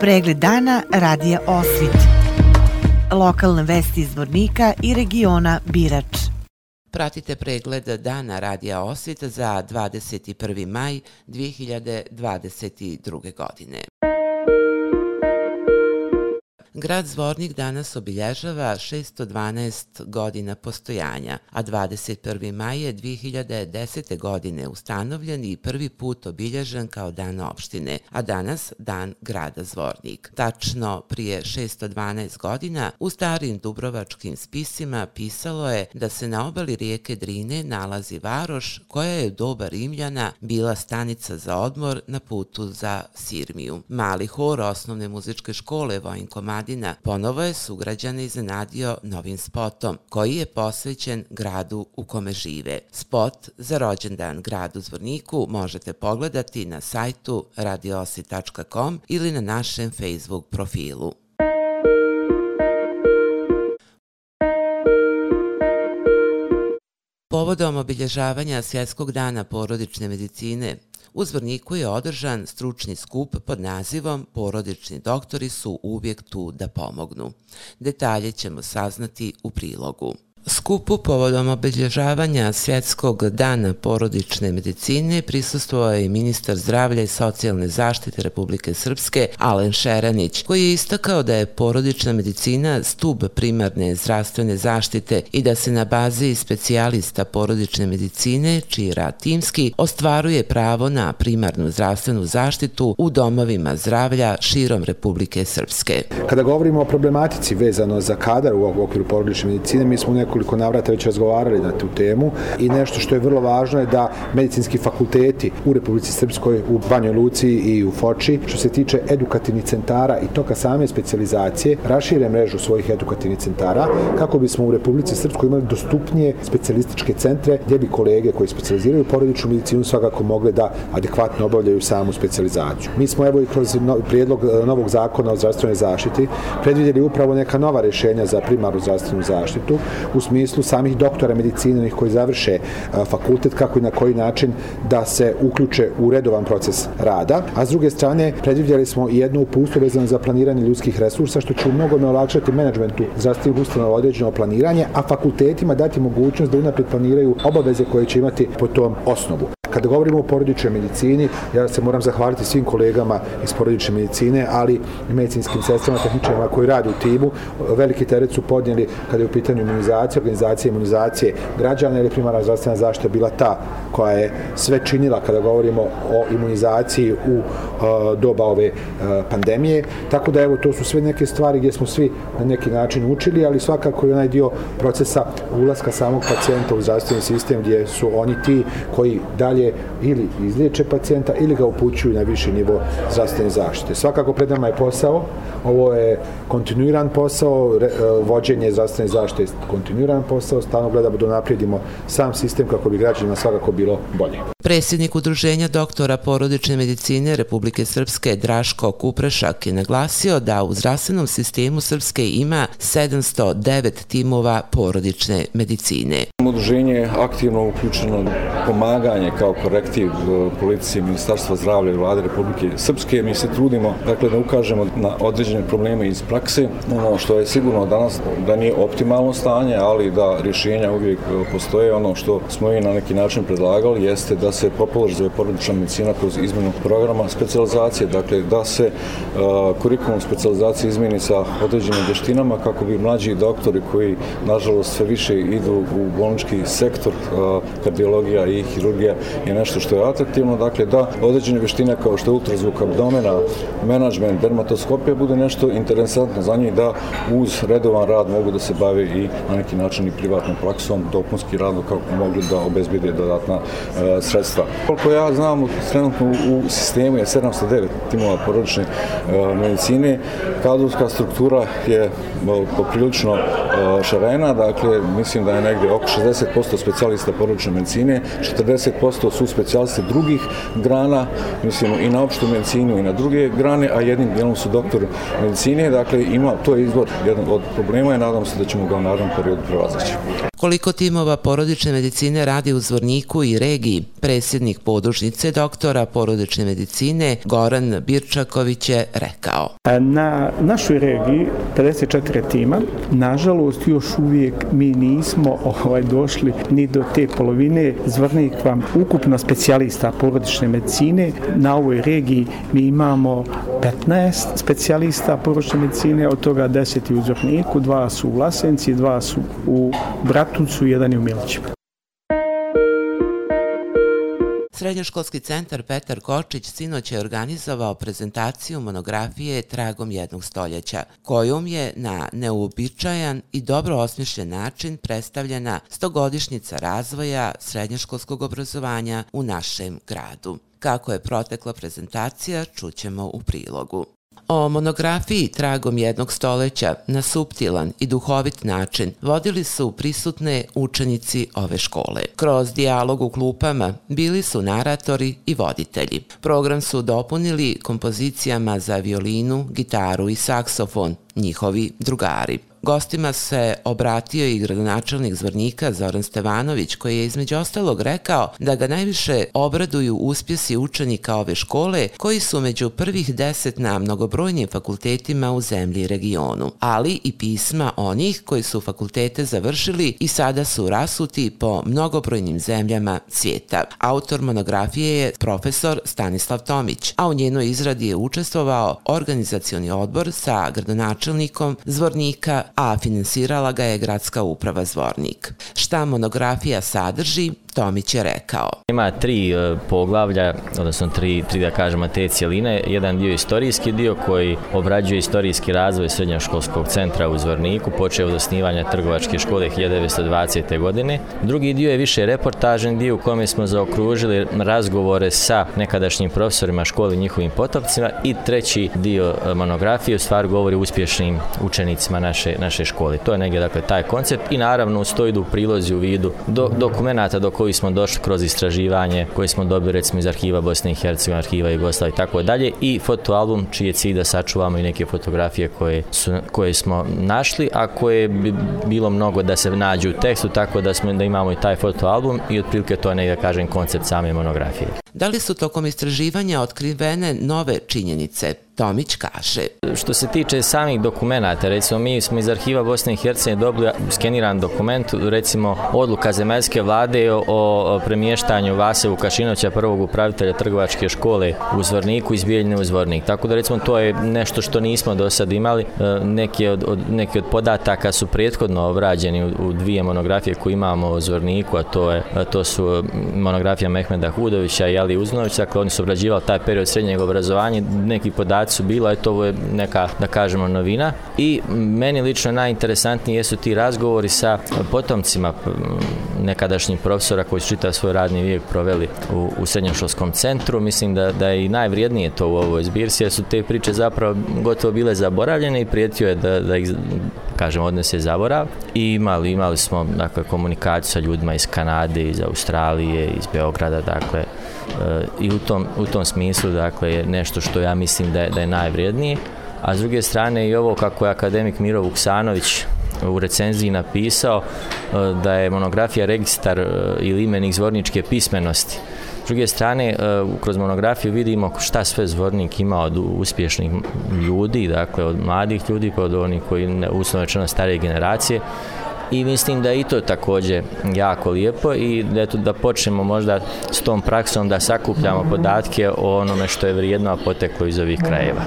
Pregled dana radija Osvit. Lokalne vesti iz Vornika i regiona Birač. Pratite pregled dana radija Osvit za 21. maj 2022. godine. Grad Zvornik danas obilježava 612 godina postojanja, a 21. maj je 2010. godine ustanovljen i prvi put obilježen kao dan opštine, a danas dan grada Zvornik. Tačno prije 612 godina u starim dubrovačkim spisima pisalo je da se na obali rijeke Drine nalazi varoš koja je doba Rimljana bila stanica za odmor na putu za Sirmiju. Mali hor osnovne muzičke škole Vojnko Madin Vojvodina ponovo je sugrađane iznenadio novim spotom, koji je posvećen gradu u kome žive. Spot za rođendan gradu Zvorniku možete pogledati na sajtu radiosi.com ili na našem Facebook profilu. Povodom obilježavanja Svjetskog dana porodične medicine, U Zvorniku je održan stručni skup pod nazivom Porodični doktori su uvijek tu da pomognu. Detalje ćemo saznati u prilogu. Skupu povodom obilježavanja Svjetskog dana porodične medicine prisustvovao je ministar zdravlja i socijalne zaštite Republike Srpske Alen Šeranić, koji je istakao da je porodična medicina stub primarne zdravstvene zaštite i da se na bazi specijalista porodične medicine, čiji rad timski, ostvaruje pravo na primarnu zdravstvenu zaštitu u domovima zdravlja širom Republike Srpske. Kada govorimo o problematici vezano za kadar u okviru porodične medicine, mi smo u nekoliko navrata već razgovarali na tu temu i nešto što je vrlo važno je da medicinski fakulteti u Republici Srpskoj, u Banjoj Luci i u Foči, što se tiče edukativnih centara i toka same specializacije, rašire mrežu svojih edukativnih centara kako bismo u Republici Srpskoj imali dostupnije specialističke centre gdje bi kolege koji specializiraju porodičnu medicinu svakako mogle da adekvatno obavljaju samu specializaciju. Mi smo evo i kroz prijedlog e, novog zakona o zdravstvenoj zaštiti predvidjeli upravo neka nova rješenja za primarnu zdravstvenu zaštitu u u smislu samih doktora medicine onih koji završe e, fakultet kako i na koji način da se uključe u redovan proces rada. A s druge strane, predvidjeli smo i jednu upustvo vezano za planiranje ljudskih resursa, što će u mnogome olakšati menadžmentu zdravstvenih ustanova određeno planiranje, a fakultetima dati mogućnost da unaprijed planiraju obaveze koje će imati po tom osnovu. Kada govorimo o porodičnoj medicini, ja se moram zahvaliti svim kolegama iz porodične medicine, ali i medicinskim sestrama, tehničarima koji rade u timu. Veliki teret su podnijeli kada je u pitanju imunizacije, organizacije imunizacije građana, jer je primarna zdravstvena zaštita bila ta koja je sve činila kada govorimo o imunizaciji u uh, doba ove uh, pandemije. Tako da evo, to su sve neke stvari gdje smo svi na neki način učili, ali svakako je onaj dio procesa ulaska samog pacijenta u zdravstveni sistem gdje su oni ti koji dalje dalje ili izliječe pacijenta ili ga upućuju na viši nivo zdravstvene zaštite. Svakako pred nama je posao, ovo je kontinuiran posao, re, vođenje zdravstvene zaštite je kontinuiran posao, stalno gledamo da naprijedimo sam sistem kako bi građanima svakako bilo bolje. Predsjednik Udruženja doktora porodične medicine Republike Srpske Draško Kuprešak je naglasio da u zdravstvenom sistemu Srpske ima 709 timova porodične medicine. Udruženje je aktivno uključeno pomaganje kao korektiv e, policije Ministarstva zdravlja i vlade Republike Srpske. Mi se trudimo dakle, da ukažemo na određene probleme iz prakse. Ono što je sigurno danas da nije optimalno stanje, ali da rješenja uvijek e, postoje. Ono što smo i na neki način predlagali jeste da se popularizuje porodična medicina kroz izmenu programa specializacije. Dakle, da se uh, kurikulum specializacije izmeni sa određenim vještinama kako bi mlađi doktori koji nažalost sve više idu u bolnički sektor uh, kardiologija i hirurgija je nešto što je atraktivno, dakle da određene vještine kao što je ultrazvuk abdomena, menadžment, dermatoskopija bude nešto interesantno za njih da uz redovan rad mogu da se bave i na neki način i privatnom praksom, dopunski rad kako mogu da obezbede dodatna e, sredstva. Koliko ja znam, trenutno u sistemu je 709 timova porodične e, medicine, kadrovska struktura je e, poprilično Eh, šarena, dakle mislim da je negdje oko 60% specijalista porodične medicine, 40% su specijaliste drugih grana, mislim i na opštu medicinu i na druge grane, a jednim dijelom su doktor medicine, dakle ima, to je izvor jedan od problema i nadam se da ćemo ga u narednom periodu prevazaći. Koliko timova porodične medicine radi u Zvorniku i regiji, predsjednik podružnice doktora porodične medicine Goran Birčaković je rekao. E, na našoj regiji 54 tima, nažalost još uvijek mi nismo ovaj, došli ni do te polovine. Zvornik vam ukupno specijalista porodične medicine. Na ovoj regiji mi imamo 15 specijalista porodične medicine, od toga 10 u Zvorniku, dva su u Lasenci, dva su u Bratuncu, jedan je u Milićima. Srednjoškolski centar Petar Kočić sinoć je organizovao prezentaciju monografije Tragom jednog stoljeća, kojom je na neuobičajan i dobro osmišljen način predstavljena stogodišnjica razvoja srednjoškolskog obrazovanja u našem gradu. Kako je protekla prezentacija, čućemo u prilogu. O monografiji tragom jednog stoleća na suptilan i duhovit način vodili su prisutne učenici ove škole. Kroz dijalog u klupama bili su naratori i voditelji. Program su dopunili kompozicijama za violinu, gitaru i saksofon, njihovi drugari. Gostima se obratio i gradonačelnik Zvornika Zoran Stevanović koji je između ostalog rekao da ga najviše obraduju uspjesi učenika ove škole koji su među prvih deset na mnogobrojnim fakultetima u zemlji i regionu, ali i pisma onih koji su fakultete završili i sada su rasuti po mnogobrojnim zemljama svijeta. Autor monografije je profesor Stanislav Tomić, a u njenoj izradi je učestvovao organizacioni odbor sa gradonačelnikom Zvornika a finansirala ga je gradska uprava Zvornik. Šta monografija sadrži, Tomić je rekao. Ima tri e, poglavlja, odnosno tri, tri da kažemo te cijeline. Jedan dio istorijski dio koji obrađuje istorijski razvoj srednjoškolskog centra u Zvorniku, počeo od osnivanja trgovačke škole 1920. godine. Drugi dio je više reportažen dio u kome smo zaokružili razgovore sa nekadašnjim profesorima škole i njihovim potopcima i treći dio e, monografije u stvari govori uspješnim učenicima naše, naše škole. To je negdje dakle taj koncept i naravno stoji u prilozi u vidu do, dokumenta do koji smo došli kroz istraživanje koje smo dobili recimo iz arhiva Bosne i Hercegovine, arhiva Jugoslavije i tako dalje i fotoalbum čiji je cilj da sačuvamo i neke fotografije koje, su, koje smo našli, a koje bi bilo mnogo da se nađu u tekstu, tako da smo da imamo i taj fotoalbum i otprilike to je negdje kažem koncept same monografije. Da li su tokom istraživanja otkrivene nove činjenice? Tomić kaže. Što se tiče samih dokumenta, recimo mi smo iz arhiva Bosne i Hercegovine dobili skeniran dokument, recimo odluka zemaljske vlade o premještanju Vase Vukašinoća, prvog upravitelja trgovačke škole u Zvorniku iz Bijeljne u Zvornik. Tako da recimo to je nešto što nismo do sad imali. E, neki od, od, neki od podataka su prethodno obrađeni u, u dvije monografije koje imamo o Zvorniku, a to, je, a to su monografija Mehmeda Hudovića i Ali Uznovića, dakle oni su obrađivali taj period srednjeg obrazovanja, neki podaci su bila, eto ovo je neka, da kažemo, novina. I meni lično najinteresantniji jesu ti razgovori sa potomcima mm, nekadašnjih profesora koji su čitav svoj radni vijek proveli u, u srednjoškolskom centru. Mislim da, da je i najvrijednije to u ovoj zbirci, jer su te priče zapravo gotovo bile zaboravljene i prijetio je da, da ih kažem, odnese zaborav. I imali, imali smo dakle, komunikaciju sa ljudima iz Kanade, iz Australije, iz Beograda, dakle, i u tom, u tom smislu dakle je nešto što ja mislim da je, da je najvrijednije a s druge strane i ovo kako je akademik Miro Vuksanović u recenziji napisao e, da je monografija registar e, ili imenik zvorničke pismenosti. S druge strane, e, kroz monografiju vidimo šta sve zvornik ima od uspješnih ljudi, dakle od mladih ljudi, pa od onih koji uslovno rečeno starije generacije, i mislim da i to takođe jako lijepo i da, eto, da počnemo možda s tom praksom da sakupljamo podatke o onome što je vrijedno, a poteklo iz ovih krajeva.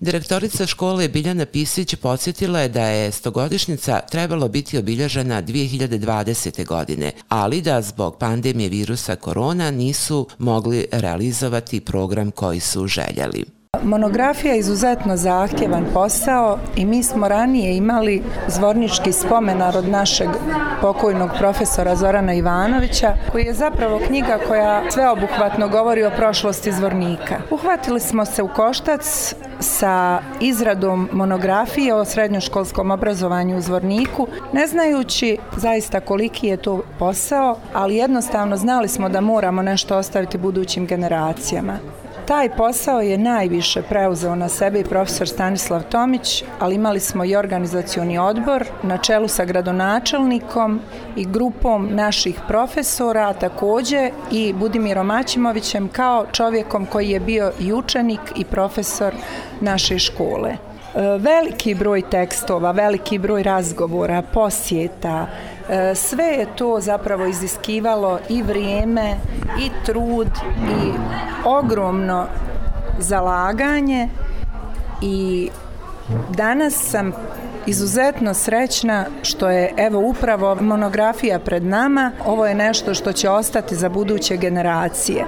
Direktorica škole Biljana Pisić podsjetila je da je stogodišnjica trebalo biti obilježena 2020. godine, ali da zbog pandemije virusa korona nisu mogli realizovati program koji su željeli. Monografija je izuzetno zahtjevan posao i mi smo ranije imali zvornički spomenar od našeg pokojnog profesora Zorana Ivanovića, koji je zapravo knjiga koja sveobuhvatno govori o prošlosti zvornika. Uhvatili smo se u koštac sa izradom monografije o srednjoškolskom obrazovanju u zvorniku, ne znajući zaista koliki je to posao, ali jednostavno znali smo da moramo nešto ostaviti budućim generacijama. Taj posao je najviše preuzeo na sebe i profesor Stanislav Tomić, ali imali smo i organizacioni odbor na čelu sa gradonačelnikom i grupom naših profesora, takođe i Budimirom Maćimovićem kao čovjekom koji je bio i učenik i profesor naše škole. E, veliki broj tekstova, veliki broj razgovora, posjeta, e, sve je to zapravo iziskivalo i vrijeme i trud i ogromno zalaganje. I danas sam izuzetno srećna što je evo upravo monografija pred nama. Ovo je nešto što će ostati za buduće generacije.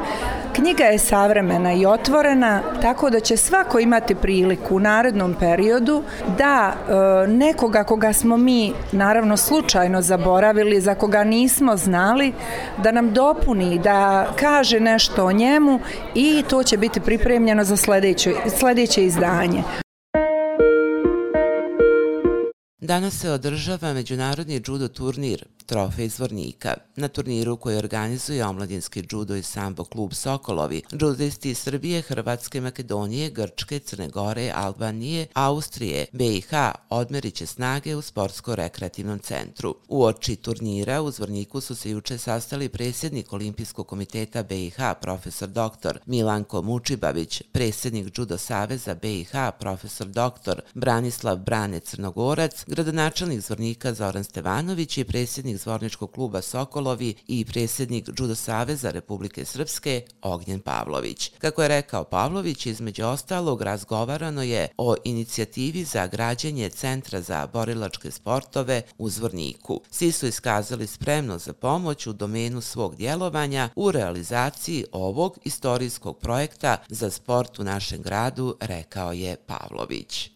Knjiga je savremena i otvorena, tako da će svako imati priliku u narednom periodu da e, nekoga koga smo mi naravno slučajno zaboravili, za koga nismo znali, da nam dopuni, da kaže nešto o njemu i to će biti pripremljeno za sljedeće, sljedeće izdanje. Danas se održava međunarodni judo turnir Trofej Zvornika. Na turniru koji organizuje omladinski judo i sambo klub Sokolovi, judisti iz Srbije, Hrvatske, Makedonije, Grčke, Crne Gore, Albanije, Austrije, BiH odmeriće snage u sportsko-rekreativnom centru. U oči turnira u Zvorniku su se juče sastali predsjednik Olimpijskog komiteta BiH, profesor dr. Milanko Mučibavić, predsjednik Judo Saveza BiH, profesor dr. Branislav Brane Crnogorac, gradonačelnik Zvornika Zoran Stevanović i predsjednik Zvorničkog kluba Sokolovi i predsjednik Judo Saveza Republike Srpske Ognjen Pavlović. Kako je rekao Pavlović, između ostalog razgovarano je o inicijativi za građenje Centra za borilačke sportove u Zvorniku. Svi su iskazali spremno za pomoć u domenu svog djelovanja u realizaciji ovog istorijskog projekta za sport u našem gradu, rekao je Pavlović.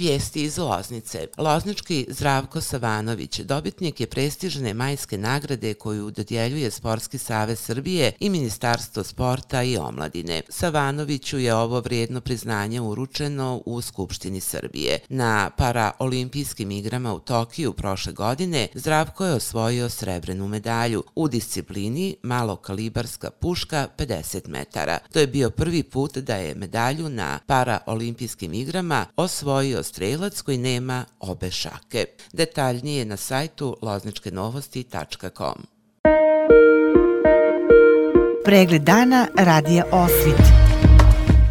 Vijesti iz Loznice. Loznički Zdravko Savanović, dobitnik je prestižne majske nagrade koju dodjeljuje Sportski save Srbije i Ministarstvo sporta i omladine. Savanoviću je ovo vrijedno priznanje uručeno u Skupštini Srbije. Na paraolimpijskim igrama u Tokiju prošle godine Zdravko je osvojio srebrenu medalju u disciplini malokalibarska puška 50 metara. To je bio prvi put da je medalju na paraolimpijskim igrama osvojio strelac koji nema obe šake. Detaljnije na sajtu lozničkenovosti.com. Pregled dana radija Osvit.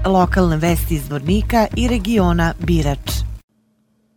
Lokalne vesti iz Vornika i regiona Birač.